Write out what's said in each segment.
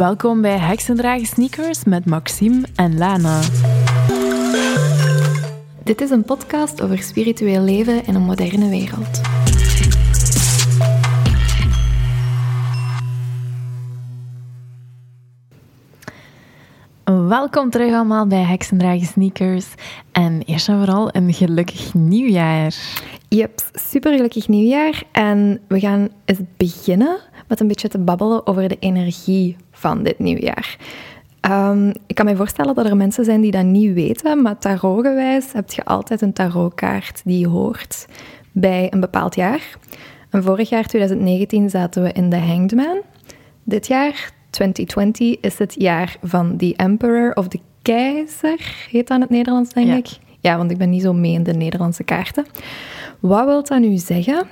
Welkom bij Heksendragen Sneakers met Maxime en Lana. Dit is een podcast over spiritueel leven in een moderne wereld. Welkom terug allemaal bij Heksendragen Sneakers. En eerst en vooral een gelukkig nieuwjaar. Yep, super gelukkig nieuwjaar. En we gaan eens beginnen met een beetje te babbelen over de energie van dit nieuwjaar. Um, ik kan me voorstellen dat er mensen zijn die dat niet weten, maar tarotgewijs heb je altijd een tarotkaart die hoort bij een bepaald jaar. En vorig jaar, 2019, zaten we in de Hanged Man. Dit jaar, 2020, is het jaar van The Emperor of the Keizer, heet dat in het Nederlands, denk Ja. ik. Ja, want ik ben niet zo mee in de Nederlandse kaarten. Wat wil dat nu zeggen?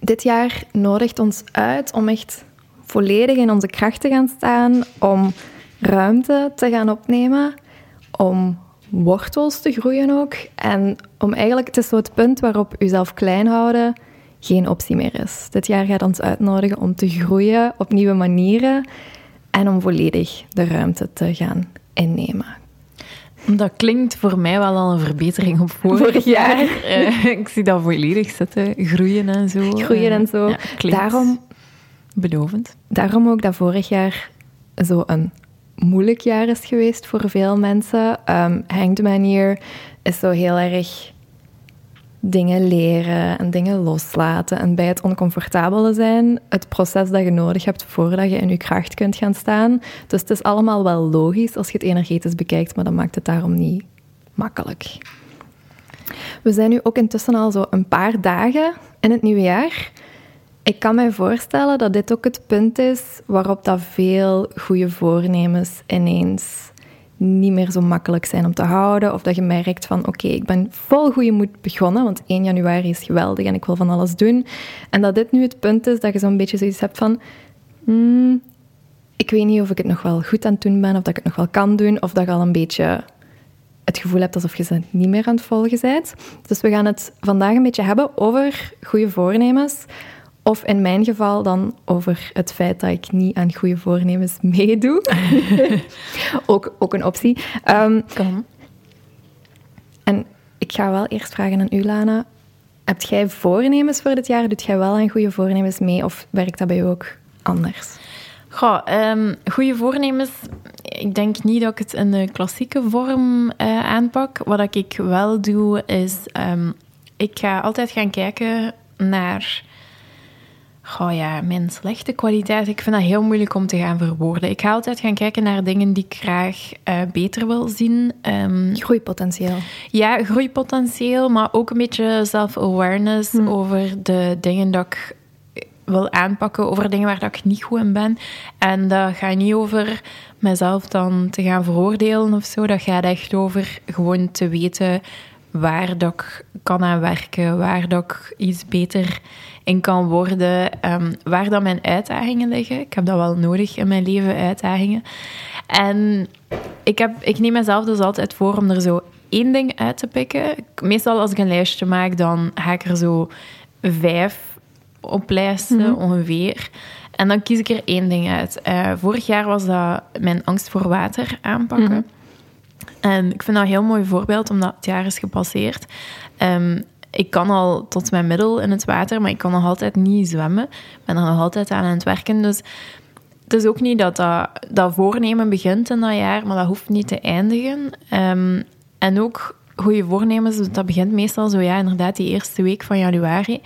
Dit jaar nodigt ons uit om echt volledig in onze kracht te gaan staan, om ruimte te gaan opnemen, om wortels te groeien ook. En om eigenlijk, het is zo punt waarop uzelf klein houden geen optie meer is. Dit jaar gaat ons uitnodigen om te groeien op nieuwe manieren en om volledig de ruimte te gaan innemen. Dat klinkt voor mij wel al een verbetering op vorig, Vorig jaar. Eh, ik zie dat volledig zitten, groeien en zo. Groeien en Eh, zo. ja, Daarom belovend. Daarom ook dat vorig jaar zo een moeilijk jaar is geweest voor veel mensen. Um, Hanged Man hier is zo heel erg dingen leren en dingen loslaten. En bij het oncomfortabele zijn, het proces dat je nodig hebt voordat je in je kracht kunt gaan staan. Dus het is allemaal wel logisch als je het energetisch bekijkt, maar dat maakt het daarom niet makkelijk. We zijn nu ook intussen al zo een paar dagen in het nieuwe jaar. Ik kan mij voorstellen dat dit ook het punt is waarop dat veel goede voornemens ineens niet meer zo makkelijk zijn om te houden. Of dat je merkt van, oké, ik ben vol goede moed begonnen, want 1 januari is geweldig en ik wil van alles doen. En dat dit nu het punt is dat je zo'n beetje zoiets hebt van, hmm, ik weet niet of ik het nog wel goed aan het doen ben, of dat ik het nog wel kan doen, of dat je al een beetje het gevoel hebt alsof je ze niet meer aan het volgen bent. Dus we gaan het vandaag een beetje hebben over goede voornemens. Of in mijn geval dan over het feit dat ik niet aan goede voornemens meedoe. ook, ook een optie. Kan. en ik ga wel eerst vragen aan u, Lana. Heb jij voornemens voor dit jaar? Doet jij wel aan goede voornemens mee? Of werkt dat bij jou ook anders? Goh, ehm, goede voornemens. Ik denk niet dat ik het in de klassieke vorm eh, aanpak. Wat ik wel doe, is... ehm, ik ga altijd gaan kijken naar... Goh ja, mijn slechte kwaliteit. Ik vind dat heel moeilijk om te gaan verwoorden. Ik ga altijd gaan kijken naar dingen die ik graag eh, beter wil zien. Ehm, Groeipotentieel. ja, groeipotentieel, maar ook een beetje self-awareness over de dingen dat ik wil aanpakken, over dingen waar dat ik niet goed in ben. En dat gaat niet over mezelf dan te gaan veroordelen of zo. Dat gaat echt over gewoon te weten waar dat ik kan aan werken, waar dat ik iets beter in kan worden, ehm, waar dat mijn uitdagingen liggen. Ik heb dat wel nodig in mijn leven, uitdagingen. En ik, heb, ik neem mezelf dus altijd voor om er zo één ding uit te pikken. Meestal als ik een lijstje maak, dan ga ik er zo vijf op lijsten ongeveer. En dan kies ik er één ding uit. Eh, vorig jaar was dat mijn angst voor water aanpakken. En ik vind dat een heel mooi voorbeeld, omdat het jaar is gepasseerd. Ehm, ik kan al tot mijn middel in het water, maar ik kan nog altijd niet zwemmen. Ik ben er nog altijd aan aan het werken. Dus het is ook niet dat dat, voornemen begint in dat jaar, maar dat hoeft niet te eindigen. Ehm, en ook goede voornemens, dat begint meestal zo, ja, inderdaad, die eerste week van januari.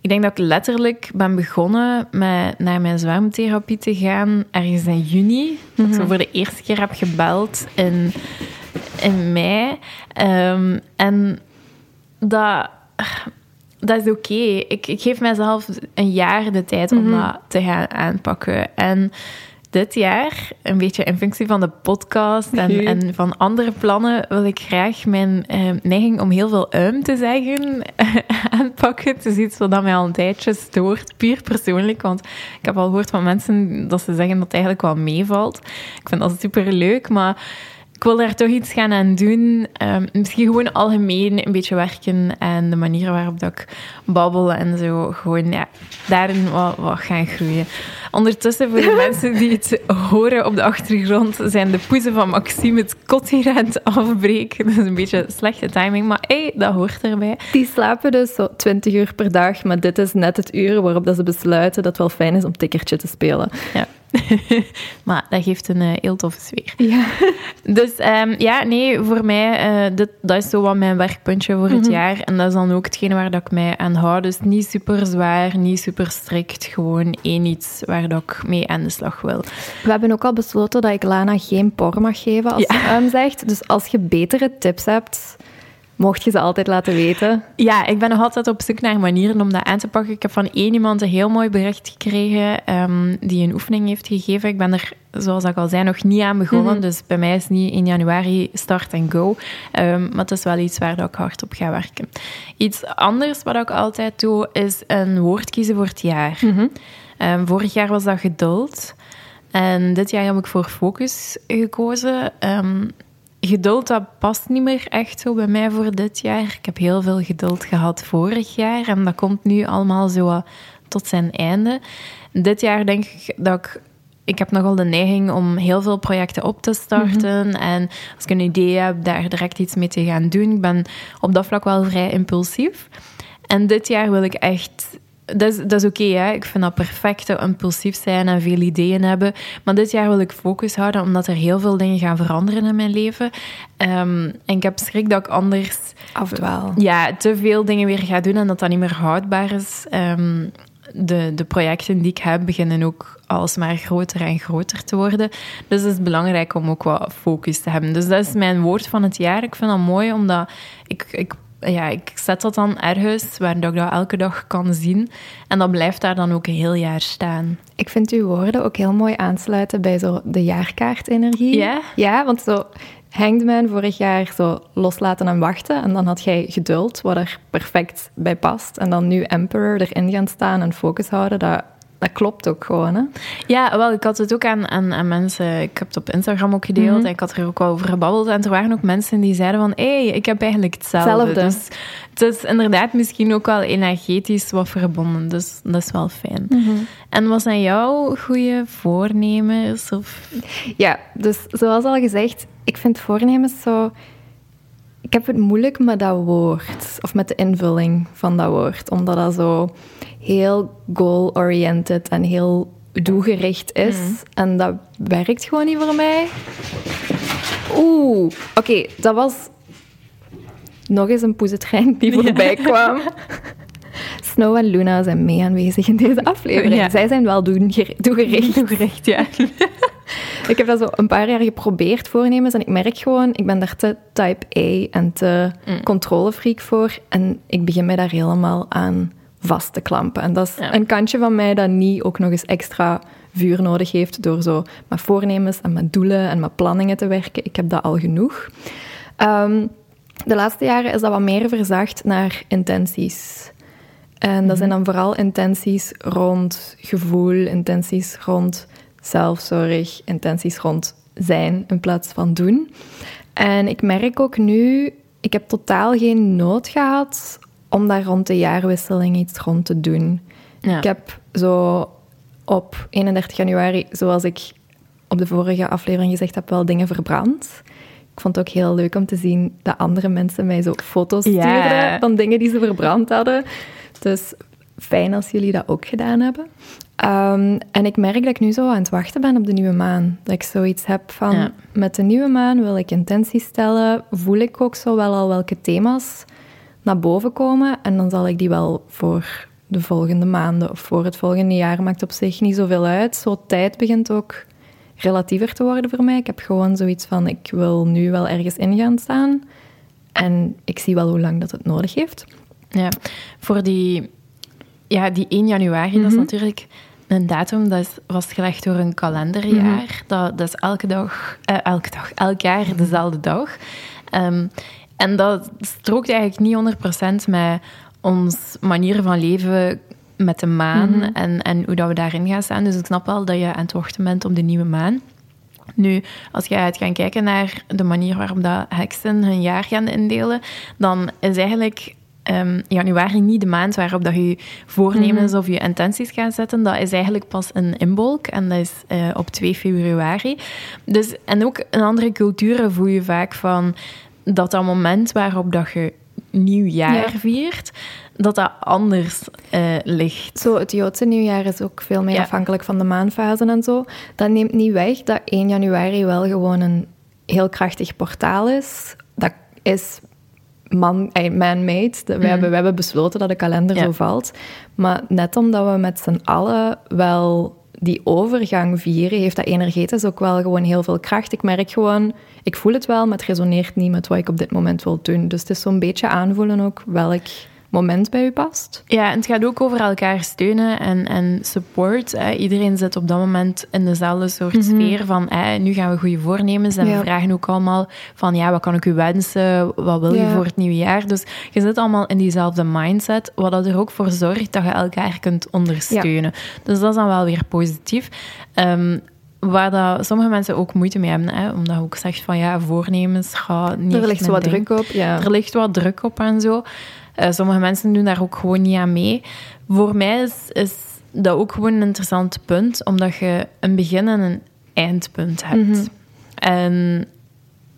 Ik denk dat ik letterlijk ben begonnen met naar mijn zwemtherapie te gaan ergens in juni. Dat ik zo voor de eerste keer heb gebeld in, in mei. Ehm, en dat, dat is oké. Ik, ik geef mezelf een jaar de tijd om dat te gaan aanpakken. En dit jaar, een beetje in functie van de podcast en, en van andere plannen, wil ik graag mijn eh, neiging om heel veel uim te zeggen aanpakken. Het is iets wat mij al een tijdje stoort, puur persoonlijk. Want ik heb al gehoord van mensen dat ze zeggen dat het eigenlijk wel meevalt. Ik vind dat super leuk, maar ik wil daar toch iets gaan aan doen. Ehm, misschien gewoon algemeen een beetje werken en de manier waarop dat ik babbel en zo. Gewoon ja, daarin wat, wat gaan groeien. Ondertussen, voor de mensen die het horen op de achtergrond, zijn de poezen van Maxime het kot hier aan het afbreken. Dat is een beetje slechte timing, maar hey, dat hoort erbij. Die slapen dus zo 20 uur per dag, maar dit is net het uur waarop dat ze besluiten dat het wel fijn is om tikkertje te spelen. Ja. maar dat geeft een uh, heel toffe sfeer. Ja. Dus um, ja, nee, voor mij, uh, dit, dat is zo wat mijn werkpuntje voor het mm -hmm. jaar. En dat is dan ook hetgene waar dat ik mij aan hou. Dus niet super zwaar, niet super strikt. Gewoon één iets waar dat ik mee aan de slag wil. We hebben ook al besloten dat ik Lana geen por mag geven als ja. ze um, zegt. Dus als je betere tips hebt mocht je ze altijd laten weten? Ja, ik ben nog altijd op zoek naar manieren om dat aan te pakken. Ik heb van één iemand een heel mooi bericht gekregen um, die een oefening heeft gegeven. Ik ben er, zoals ik al zei, nog niet aan begonnen. Mm -hmm. Dus bij mij is niet in januari start en go. Um, maar het is wel iets waar ik hard op ga werken. Iets anders wat ik altijd doe, is een woord kiezen voor het jaar. Mm -hmm. um, vorig jaar was dat geduld. En dit jaar heb ik voor focus gekozen geduld, dat past niet meer echt zo bij mij voor dit jaar. Ik heb heel veel geduld gehad vorig jaar en dat komt nu allemaal zo tot zijn einde. Dit jaar denk ik dat ik... Ik heb nogal de neiging om heel veel projecten op te starten. Mm -hmm. En als ik een idee heb, daar direct iets mee te gaan doen. Ik ben op dat vlak wel vrij impulsief. En dit jaar wil ik echt dat is, dat is oké, okay, ik vind dat perfect, impulsief zijn en veel ideeën hebben. Maar dit jaar wil ik focus houden, omdat er heel veel dingen gaan veranderen in mijn leven. Um, en ik heb schrik dat ik anders... Afdwaal. Ja, te veel dingen weer ga doen en dat dat niet meer houdbaar is. Um, de, de projecten die ik heb, beginnen ook alsmaar groter en groter te worden. Dus het is belangrijk om ook wat focus te hebben. Dus dat is mijn woord van het jaar. Ik vind dat mooi, omdat ik... ik ja, ik zet dat dan ergens waar ik dat elke dag kan zien. En dat blijft daar dan ook een heel jaar staan. Ik vind uw woorden ook heel mooi aansluiten bij zo de jaarkaartenergie. Ja? Ja, want zo Hangman vorig jaar zo loslaten en wachten. En dan had jij geduld, wat er perfect bij past. En dan nu Emperor erin gaan staan en focus houden. Dat, dat klopt ook gewoon, hè? Ja, wel, ik had het ook aan, aan, aan mensen... Ik heb het op Instagram ook gedeeld. Mm -hmm. En ik had er ook wel over gebabbeld. En er waren ook mensen die zeiden van... Hé, hey, ik heb eigenlijk hetzelfde. hetzelfde. Dus het is inderdaad misschien ook wel energetisch wat verbonden. Dus dat is wel fijn. Mm -hmm. En wat zijn jouw goede voornemens? Of... Ja, dus zoals al gezegd... Ik vind voornemens zo... Ik heb het moeilijk met dat woord. Of met de invulling van dat woord. Omdat dat zo heel goal-oriented en heel doelgericht is. Mm. En dat werkt gewoon niet voor mij. Oeh, oké, okay, dat was nog eens een poezetrein die voorbij ja. kwam. Snow en Luna zijn mee aanwezig in deze aflevering. Ja. Zij zijn wel. Doelgericht, ja. ik heb dat zo een paar jaar geprobeerd voornemens en ik merk gewoon, ik ben daar te type A en te mm. controlefreak voor. En ik begin mij daar helemaal aan vast te klampen. En dat is ja. een kantje van mij dat niet ook nog eens extra vuur nodig heeft door zo met voornemens en met doelen en met planningen te werken. Ik heb dat al genoeg. Um, de laatste jaren is dat wat meer verzacht naar intenties. En dat mm -hmm. zijn dan vooral intenties rond gevoel, intenties rond zelfzorg, intenties rond zijn in plaats van doen. En ik merk ook nu, ik heb totaal geen nood gehad om daar rond de jaarwisseling iets rond te doen. Ja. Ik heb zo op 31 januari, zoals ik op de vorige aflevering gezegd heb, wel dingen verbrand. Ik vond het ook heel leuk om te zien dat andere mensen mij zo foto's stuurden van dingen die ze verbrand hadden. Dus fijn als jullie dat ook gedaan hebben. Um, en ik merk dat ik nu zo aan het wachten ben op de nieuwe maan. Dat ik zoiets heb van, Ja. met de nieuwe maan wil ik intenties stellen. Voel ik ook zo wel al welke thema's naar boven komen. En dan zal ik die wel voor de volgende maanden of voor het volgende jaar. Maakt op zich niet zoveel uit. Zo tijd begint ook relatiever te worden voor mij. Ik heb gewoon zoiets van, ik wil nu wel ergens in gaan staan. En ik zie wel hoe lang dat het nodig heeft. Ja, voor die, ja, die 1 januari, dat is Mhm. natuurlijk een datum dat is vastgelegd door een kalenderjaar. Mhm. dat, dat is elke dag, eh, elke dag, elk jaar dezelfde dag. Ehm, en dat strookt eigenlijk niet 100% met ons manier van leven met de maan Mhm. en, en hoe dat we daarin gaan staan. Dus ik snap wel dat je aan het wachten bent op de nieuwe maan. Nu, als je uit gaan kijken naar de manier waarop dat heksen hun jaar gaan indelen, dan is eigenlijk um, januari niet de maand waarop dat je voornemens mhm. of je intenties gaat zetten. Dat is eigenlijk pas een inbolk en dat is uh, op 2 februari. Dus, en ook in andere culturen voel je vaak van dat dat moment waarop dat je nieuwjaar viert, dat dat anders uh, ligt. Zo, het Joodse nieuwjaar is ook veel meer afhankelijk van de maanfasen en zo. Dat neemt niet weg dat 1 januari wel gewoon een heel krachtig portaal is. Dat is man, man-made. We, mm. hebben, we hebben besloten dat de kalender zo valt. Maar net omdat we met z'n allen wel die overgang vieren, heeft dat energetisch ook wel gewoon heel veel kracht. Ik merk gewoon, ik voel het wel, maar het resoneert niet met wat ik op dit moment wil doen. Dus het is zo'n beetje aanvoelen ook welk moment bij u past. Ja, en het gaat ook over elkaar steunen en, en support. Iedereen zit op dat moment in dezelfde soort mhm. sfeer van nu gaan we goede voornemens en we vragen ook allemaal van ja, wat kan ik u wensen? Wat wil je voor het nieuwe jaar? Dus je zit allemaal in diezelfde mindset, wat er ook voor zorgt dat je elkaar kunt ondersteunen. Dus dat is dan wel weer positief. Um, waar dat sommige mensen ook moeite mee hebben, hè, omdat je ook zegt van ja, voornemens gaan niet. Er ligt wat druk op, ja. Er ligt wat druk op en zo. Uh, sommige mensen doen daar ook gewoon niet aan mee. Voor mij is, is dat ook gewoon een interessant punt, omdat je een begin en een eindpunt hebt. Mhm. En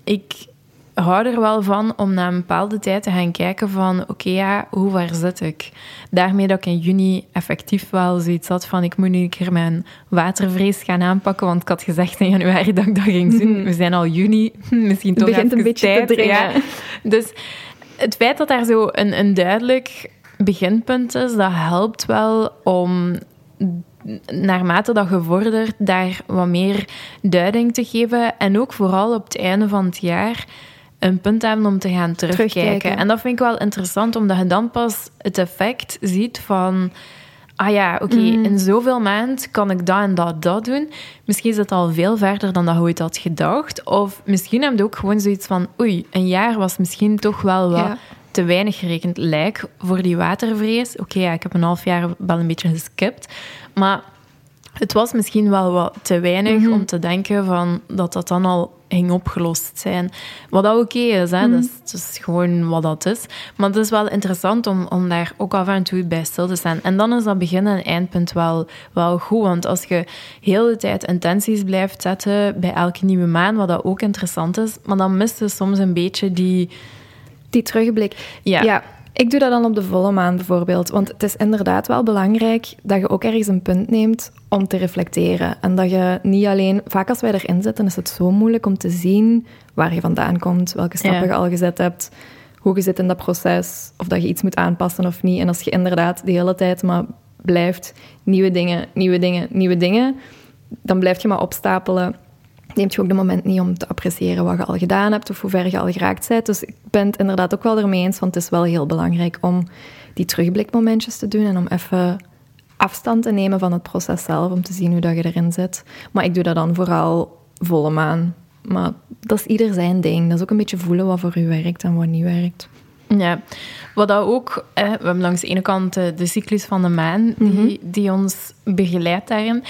ik hou er wel van om na een bepaalde tijd te gaan kijken van oké, ja, hoe ver zit ik? Daarmee dat ik in juni effectief wel zoiets had van ik moet nu een keer mijn watervrees gaan aanpakken, want ik had gezegd in januari dat ik dat ging doen. Mhm. We zijn al juni, misschien toch het begint een beetje tijd. te dringen. Ja. Dus het feit dat daar zo een, een duidelijk beginpunt is, dat helpt wel om naarmate dat je vordert, daar wat meer duiding te geven. En ook vooral op het einde van het jaar een punt hebben om te gaan terugkijken. En dat vind ik wel interessant, omdat je dan pas het effect ziet van... Ah ja, oké, mhm. in zoveel maand kan ik dat en dat, dat doen. Misschien is het al veel verder dan dat je ooit had gedacht. Of misschien heb je ook gewoon zoiets van... Oei, een jaar was misschien toch wel wat... te weinig gerekend lijk voor die watervrees. Oké, ja, ik heb een half jaar wel een beetje geskipt. Maar het was misschien wel wat te weinig mhm. om te denken van dat dat dan al ging opgelost zijn. Wat dat oké is, hè? Mhm. dat, is, gewoon wat dat is. Maar het is wel interessant om, om daar ook af en toe bij stil te staan. En dan is dat begin en eindpunt wel, wel goed. Want als je heel de tijd intenties blijft zetten bij elke nieuwe maan, wat dat ook interessant is, maar dan mist je soms een beetje die... Die terugblik. ja. ja. Ik doe dat dan op de volle maan bijvoorbeeld. Want het is inderdaad wel belangrijk dat je ook ergens een punt neemt om te reflecteren. En dat je niet alleen... Vaak als wij erin zitten, is het zo moeilijk om te zien waar je vandaan komt, welke stappen je al gezet hebt, hoe je zit in dat proces, of dat je iets moet aanpassen of niet. En als je inderdaad de hele tijd maar blijft nieuwe dingen, nieuwe dingen, nieuwe dingen, dan blijf je maar opstapelen neemt je ook de moment niet om te appreciëren wat je al gedaan hebt of hoe ver je al geraakt bent. Dus ik ben het inderdaad ook wel ermee eens, want het is wel heel belangrijk om die terugblikmomentjes te doen en om even afstand te nemen van het proces zelf, om te zien hoe dat je erin zit. Maar ik doe dat dan vooral volle maan. Maar dat is ieder zijn ding. Dat is ook een beetje voelen wat voor u werkt en wat niet werkt. Ja, wat dat ook, we hebben langs de ene kant de cyclus van de maan, die, mhm. die ons begeleidt daarin.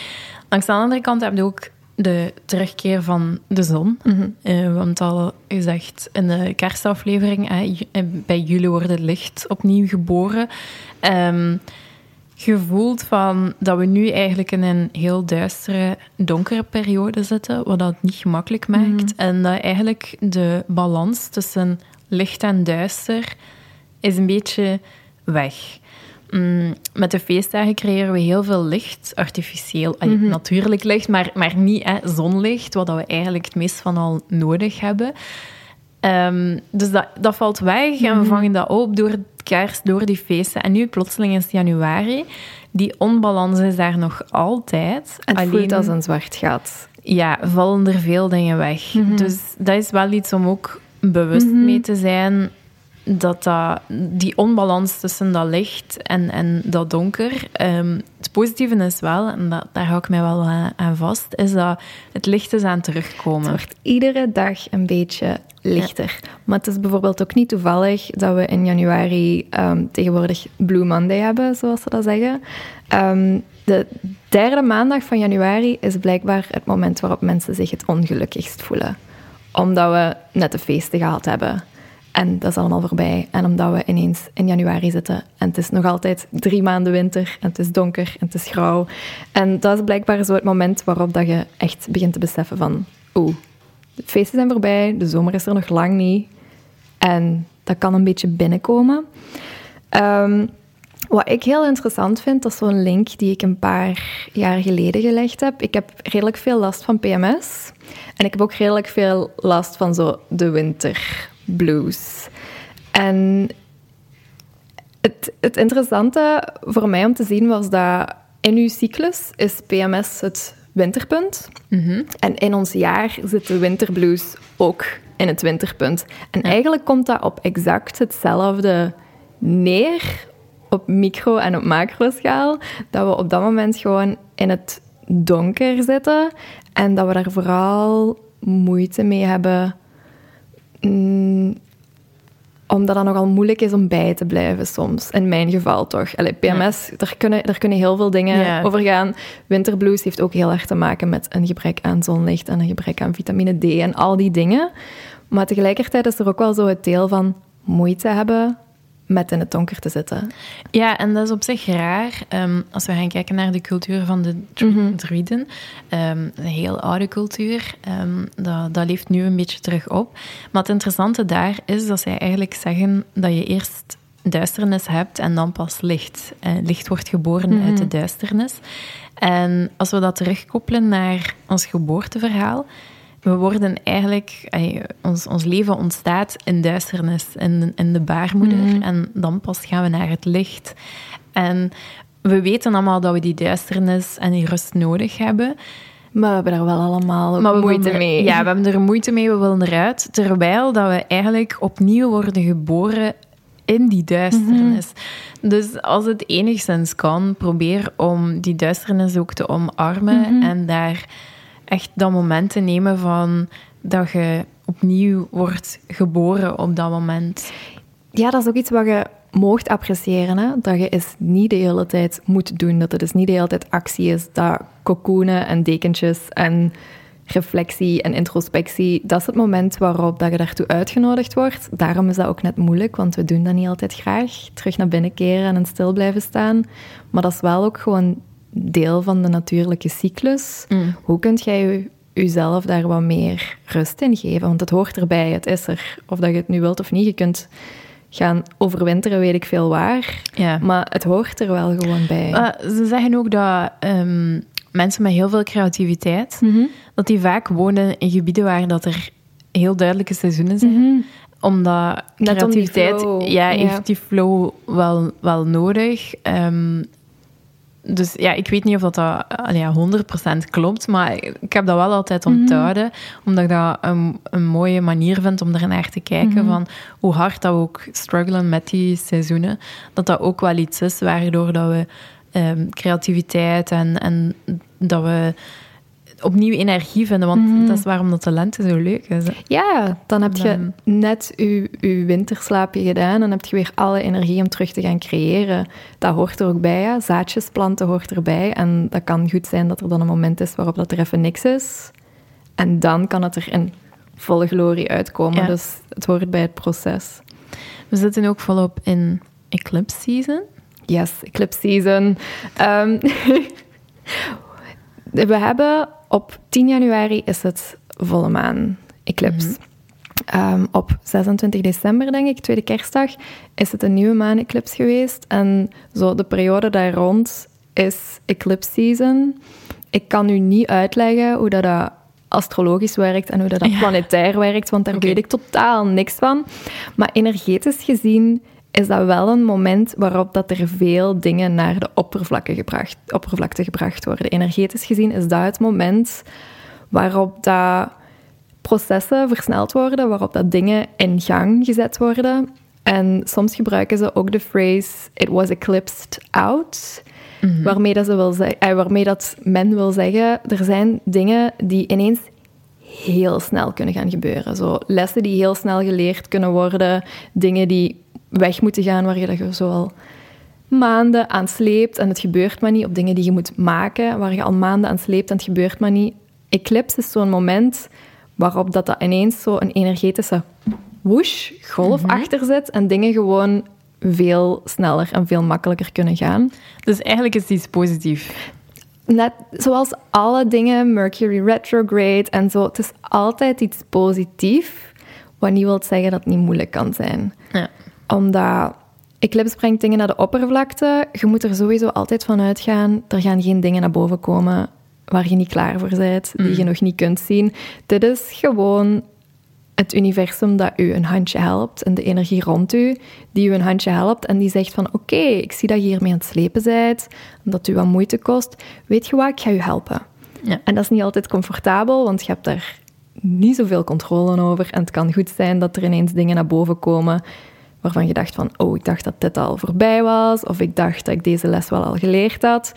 Langs de andere kant heb je ook de terugkeer van de zon. Mm -hmm. want al gezegd in de kerstaflevering, uh, bij jullie wordt het licht opnieuw geboren. Um, je voelt van dat we nu eigenlijk in een heel duistere, donkere periode zitten, wat dat niet gemakkelijk maakt. Mhm. En dat eigenlijk de balans tussen licht en duister is een beetje weg. Mm, met de feestdagen creëren we heel veel licht, artificieel, mm natuurlijk licht, maar, maar niet hè, zonlicht, wat we eigenlijk het meest van al nodig hebben. Ehm, dus dat, dat valt weg en we mhm. vangen dat op door kerst, door die feesten. En nu plotseling is het januari. Die onbalans is daar nog altijd. Het Alleen, voelt als een zwart gat. Ja, vallen er veel dingen weg. Mhm. Dus dat is wel iets om ook bewust mhm. mee te zijn dat, dat die onbalans tussen dat licht en, en dat donker. Um, het positieve is wel, en dat, daar hou ik mij wel aan vast, is dat het licht is aan terugkomen. Het wordt iedere dag een beetje lichter. Maar het is bijvoorbeeld ook niet toevallig dat we in januari um, tegenwoordig Blue Monday hebben, zoals ze dat zeggen. Um, de, derde maandag van januari is blijkbaar het moment waarop mensen zich het ongelukkigst voelen. Omdat we net de feesten gehad hebben. En dat is allemaal voorbij. En omdat we ineens in januari zitten. En het is nog altijd drie maanden winter. En het is donker en het is grauw. En dat is blijkbaar zo het moment waarop dat je echt begint te beseffen van... Oeh, de feesten zijn voorbij. De zomer is er nog lang niet. En dat kan een beetje binnenkomen. Ehm, wat ik heel interessant vind, dat is zo'n link die ik een paar jaar geleden gelegd heb. Ik heb redelijk veel last van PMS. En ik heb ook redelijk veel last van zo de winterblues. En het, het interessante voor mij om te zien was dat in uw cyclus is PMS het winterpunt. En in ons jaar zit de winterblues ook in het winterpunt. En eigenlijk komt dat op exact hetzelfde neer op micro- en op macroschaal. Dat we op dat moment gewoon in het donker zitten en dat we daar vooral moeite mee hebben. Mm, omdat dat nogal moeilijk is om bij te blijven soms. In mijn geval toch. Allee, PMS, daar, kunnen, daar kunnen heel veel dingen Ja. over gaan. Winterblues heeft ook heel erg te maken met een gebrek aan zonlicht en een gebrek aan vitamine D en al die dingen. Maar tegelijkertijd is er ook wel zo het deel van moeite hebben met in het donker te zitten. Ja, en dat is op zich raar. Ehm, als we gaan kijken naar de cultuur van de Mhm. druiden. ehm, een heel oude cultuur. ehm, dat, dat leeft nu een beetje terug op. Maar het interessante daar is dat zij eigenlijk zeggen dat je eerst duisternis hebt en dan pas licht. Eh, licht wordt geboren uit de duisternis. En als we dat terugkoppelen naar ons geboorteverhaal, we worden eigenlijk, ons, ons leven ontstaat in duisternis, in, in de baarmoeder. En dan pas gaan we naar het licht. En we weten allemaal dat we die duisternis en die rust nodig hebben. Maar we hebben daar wel allemaal ook Maar we moeite er- mee. Ja, we hebben er moeite mee, we willen eruit. Terwijl dat we eigenlijk opnieuw worden geboren in die duisternis. Dus als het enigszins kan, probeer om die duisternis ook te omarmen en daar echt dat moment te nemen van dat je opnieuw wordt geboren op dat moment. Ja, dat is ook iets wat je moogt appreciëren. Hè? Dat je is niet de hele tijd moet doen. Dat het dus niet de hele tijd actie is. Dat cocoonen en dekentjes en reflectie en introspectie, dat is het moment waarop dat je daartoe uitgenodigd wordt. Daarom is dat ook net moeilijk, want we doen dat niet altijd graag. Terug naar binnen keren en stil blijven staan. Maar dat is wel ook gewoon deel van de natuurlijke cyclus. Hoe kunt jij je jezelf daar wat meer rust in geven? Want het hoort erbij, het is er. Of dat je het nu wilt of niet, je kunt gaan overwinteren, weet ik veel waar. Ja. Maar het hoort er wel gewoon bij. Eh, ze zeggen ook dat ehm, mensen met heel veel creativiteit, Mhm. dat die vaak wonen in gebieden waar dat er heel duidelijke seizoenen zijn. Omdat Net creativiteit, ja. heeft die flow wel, wel nodig. Ehm, dus ja, ik weet niet of dat, dat ja, 100% klopt, maar ik heb dat wel altijd Mhm. onthouden, omdat ik dat een, een mooie manier vind om er naar te kijken, Mhm. van hoe hard dat we ook struggelen met die seizoenen, dat dat ook wel iets is waardoor dat we ehm, creativiteit en, en dat we opnieuw energie vinden, want Mhm. dat is waarom dat de lente zo leuk is. hè. Ja, dan heb je net je, je winterslaapje gedaan en heb je weer alle energie om terug te gaan creëren. Dat hoort er ook bij, ja. Zaadjes planten hoort erbij. En dat kan goed zijn dat er dan een moment is waarop dat er even niks is. En dan kan het er in volle glorie uitkomen. Ja. Dus het hoort bij het proces. We zitten ook volop in eclipse season. Yes, eclipse season. Ehm, we hebben op 10 januari is het volle maan eclipse. Ehm, op 26 december, denk ik, tweede kerstdag, is het een nieuwe maan-eclipse geweest. En zo de periode daar rond is eclipse season. Ik kan u niet uitleggen hoe dat, dat astrologisch werkt en hoe dat, dat Ja. planetair werkt, want daar weet ik totaal niks van. Maar energetisch gezien is dat wel een moment waarop dat er veel dingen naar de oppervlakte gebracht, oppervlakte gebracht worden. Energetisch gezien is dat het moment waarop dat processen versneld worden, waarop dat dingen in gang gezet worden. En soms gebruiken ze ook de phrase it was eclipsed out, waarmee, dat ze wil eh, waarmee dat men wil zeggen, er zijn dingen die ineens heel snel kunnen gaan gebeuren. Zo lessen die heel snel geleerd kunnen worden, dingen die weg moeten gaan, waar je dat je zo al maanden aan sleept en het gebeurt maar niet, op dingen die je moet maken, waar je al maanden aan sleept en het gebeurt maar niet. Eclipse is zo'n moment waarop dat, dat ineens zo een energetische whoosh, golf Mhm. achter zit en dingen gewoon veel sneller en veel makkelijker kunnen gaan. Dus eigenlijk is iets positief. Net zoals alle dingen, Mercury retrograde en zo, het is altijd iets positiefs, wat niet wil zeggen dat het niet moeilijk kan zijn. Ja. Omdat eclipse brengt dingen naar de oppervlakte. Je moet er sowieso altijd van uitgaan, er gaan geen dingen naar boven komen waar je niet klaar voor bent, die je nog niet kunt zien. Dit is gewoon het universum dat u een handje helpt en de energie rond u die u een handje helpt en die zegt van oké, ik zie dat je hiermee aan het slepen bent, dat u wat moeite kost. Weet je wat, ik ga u helpen. Ja. En dat is niet altijd comfortabel, want je hebt daar niet zoveel controle over. En het kan goed zijn dat er ineens dingen naar boven komen waarvan je dacht van, oh, ik dacht dat dit al voorbij was, of ik dacht dat ik deze les wel al geleerd had.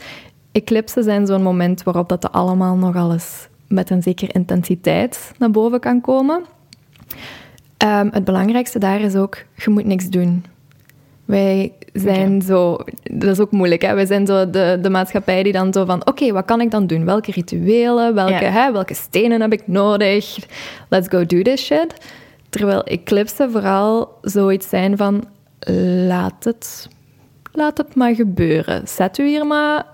Eclipsen zijn zo'n moment waarop dat allemaal nogal eens met een zekere intensiteit naar boven kan komen. Ehm, het belangrijkste daar is ook, je moet niks doen. Wij zijn zo, dat is ook moeilijk, hè? wij zijn zo de, de maatschappij die dan zo van, oké, wat kan ik dan doen? Welke rituelen, welke, hè, welke stenen heb ik nodig? Let's go do this shit. Terwijl eclipsen vooral zoiets zijn van, laat het, laat het maar gebeuren. Zet u hier maar,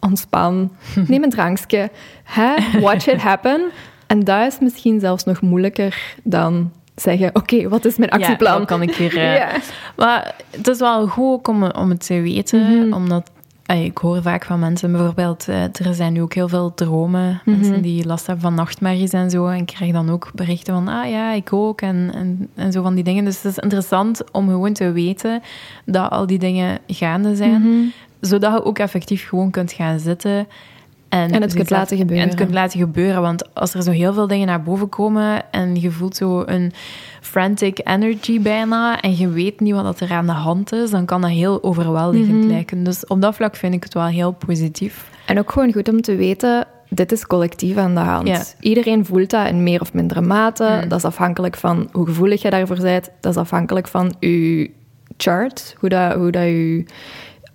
ontspan, neem een drankje, hè? watch it happen. En dat is misschien zelfs nog moeilijker dan zeggen, oké, wat is mijn actieplan? Ja, dan kan ik weer... eh, Ja. Maar het is wel goed om, om het te weten, Mhm. omdat... Ik hoor vaak van mensen, bijvoorbeeld, eh, er zijn nu ook heel veel dromen. Mhm. Mensen die last hebben van nachtmerries en zo. En ik krijg dan ook berichten van, ah ja, ik ook. En, en, en zo van die dingen. Dus het is interessant om gewoon te weten dat al die dingen gaande zijn. Mhm. Zodat je ook effectief gewoon kunt gaan zitten. En, En het kunt laten gebeuren. En het kunt laten gebeuren. Want als er zo heel veel dingen naar boven komen en je voelt zo een frantic energy bijna en je weet niet wat er aan de hand is, dan kan dat heel overweldigend Mhm. lijken. Dus op dat vlak vind ik het wel heel positief. En ook gewoon goed om te weten, dit is collectief aan de hand. Iedereen voelt dat in meer of mindere mate. Mm. Dat is afhankelijk van hoe gevoelig je daarvoor bent. Dat is afhankelijk van je chart, hoe dat, hoe dat je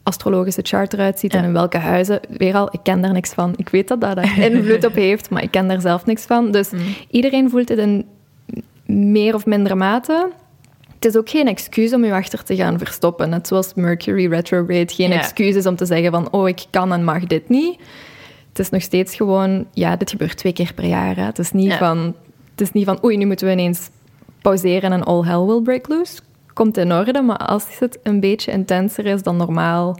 astrologische chart eruit ziet en in welke huizen. Weer al, ik ken daar niks van. Ik weet dat dat daar invloed op heeft, maar ik ken daar zelf niks van. Dus Mm. iedereen voelt het in meer of mindere mate. Het is ook geen excuus om je achter te gaan verstoppen. Net zoals Mercury retrograde geen Ja. excuus is om te zeggen van oh, ik kan en mag dit niet. Het is nog steeds gewoon, ja, dit gebeurt twee keer per jaar. Hè. Het, is niet Ja. van, het is niet van oei, nu moeten we ineens pauzeren en all hell will break loose. Komt in orde, maar als het een beetje intenser is dan normaal,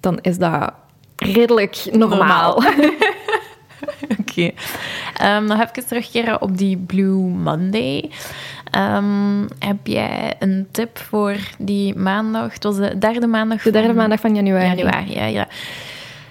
dan is dat redelijk normaal. Oké. Ehm, nog even terugkeren op die Blue Monday. Ehm, heb jij een tip voor die maandag? Het was de derde maandag De derde van maandag van januari. januari. Ja, ja.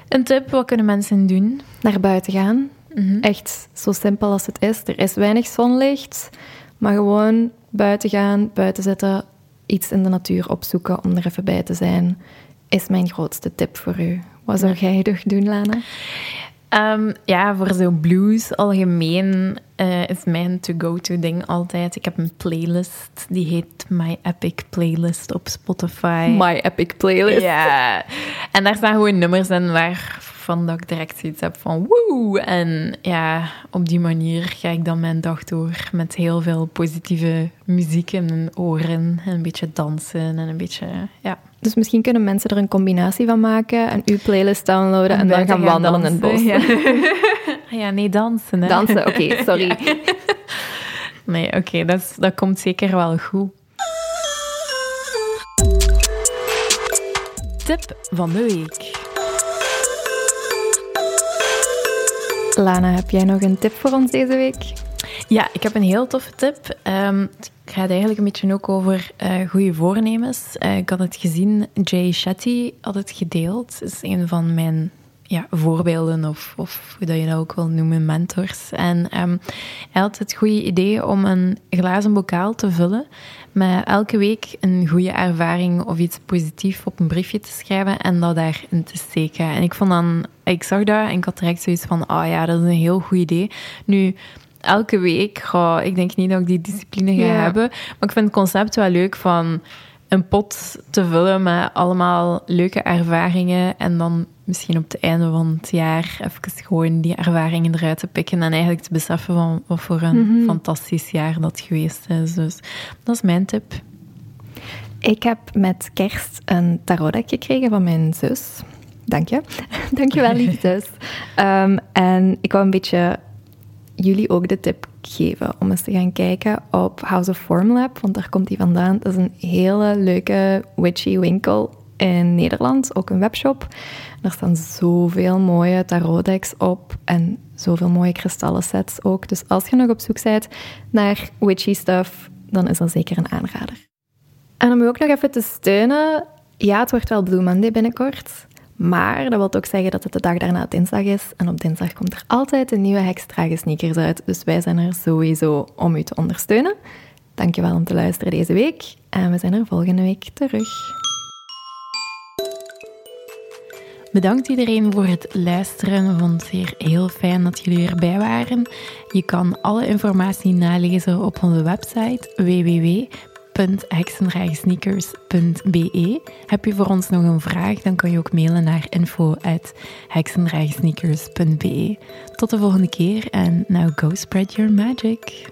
Een tip, wat kunnen mensen doen? Naar buiten gaan. Mhm. Echt zo simpel als het is. Er is weinig zonlicht, maar gewoon buiten gaan, buiten zitten, iets in de natuur opzoeken om er even bij te zijn, is mijn grootste tip voor u. Wat zou jij toch doen, Lana? Ehm, ja, voor zo blues algemeen eh, is mijn to-go-to ding altijd. Ik heb een playlist, die heet My Epic Playlist op Spotify. My epic playlist. Ja, en daar staan gewoon nummers in waarvan dat ik direct zoiets heb van woe. En ja, op die manier ga ik dan mijn dag door met heel veel positieve muziek in mijn oren. En een beetje dansen en een beetje, ja. Dus misschien kunnen mensen er een combinatie van maken en uw playlist downloaden en dan gaan wandelen in het bos. dansen, Ja. ja, nee, dansen. Hè. Dansen, oké, sorry. Nee, oké, dat, dat komt zeker wel goed. Tip van de week. Lana, heb jij nog een tip voor ons deze week? Ja, ik heb een heel toffe tip. Ehm, het gaat eigenlijk een beetje ook over eh goede voornemens. Eh, ik had het gezien, Jay Shetty had het gedeeld. Het is een van mijn ja, voorbeelden, of, of hoe dat je dat ook wil noemen, mentors. En ehm, hij had het goede idee om een glazen bokaal te vullen met elke week een goede ervaring of iets positiefs op een briefje te schrijven en dat daarin te steken. En ik vond dan, ik zag dat en ik had direct zoiets van, oh ja, dat is een heel goed idee. Nu, elke week, goh, ik denk niet dat ik die discipline ga hebben, maar ik vind het concept wel leuk van een pot te vullen met allemaal leuke ervaringen en dan misschien op het einde van het jaar even gewoon die ervaringen eruit te pikken en eigenlijk te beseffen van wat voor een Mhm. fantastisch jaar dat geweest is. Dus dat is mijn tip. Ik heb met kerst een tarotdek gekregen van mijn zus. Dank je. Dank je wel, lieve zus. Ehm, en ik wou een beetje jullie ook de tip geven om eens te gaan kijken op House of Formlab, want daar komt die vandaan. Dat is een hele leuke witchy winkel in Nederland, ook een webshop. Daar staan zoveel mooie tarotdecks op en zoveel mooie kristallen sets ook. Dus als je nog op zoek bent naar witchy stuff, dan is dat zeker een aanrader. En om u ook nog even te steunen, ja, het wordt wel Blue Monday binnenkort. Maar dat wil ook zeggen dat het de dag daarna dinsdag is. En op dinsdag komt er altijd een nieuwe Hekstrage sneakers uit. Dus wij zijn er sowieso om u te ondersteunen. Dankjewel om te luisteren deze week. En we zijn er volgende week terug. Bedankt iedereen voor het luisteren. Vond het heel fijn dat jullie erbij waren. Je kan alle informatie nalezen op onze website www.heksendragensneakers.be. Heb je voor ons nog een vraag, dan kan je ook mailen naar info.heksendragensneakers.be. Tot de volgende keer en now go spread your magic.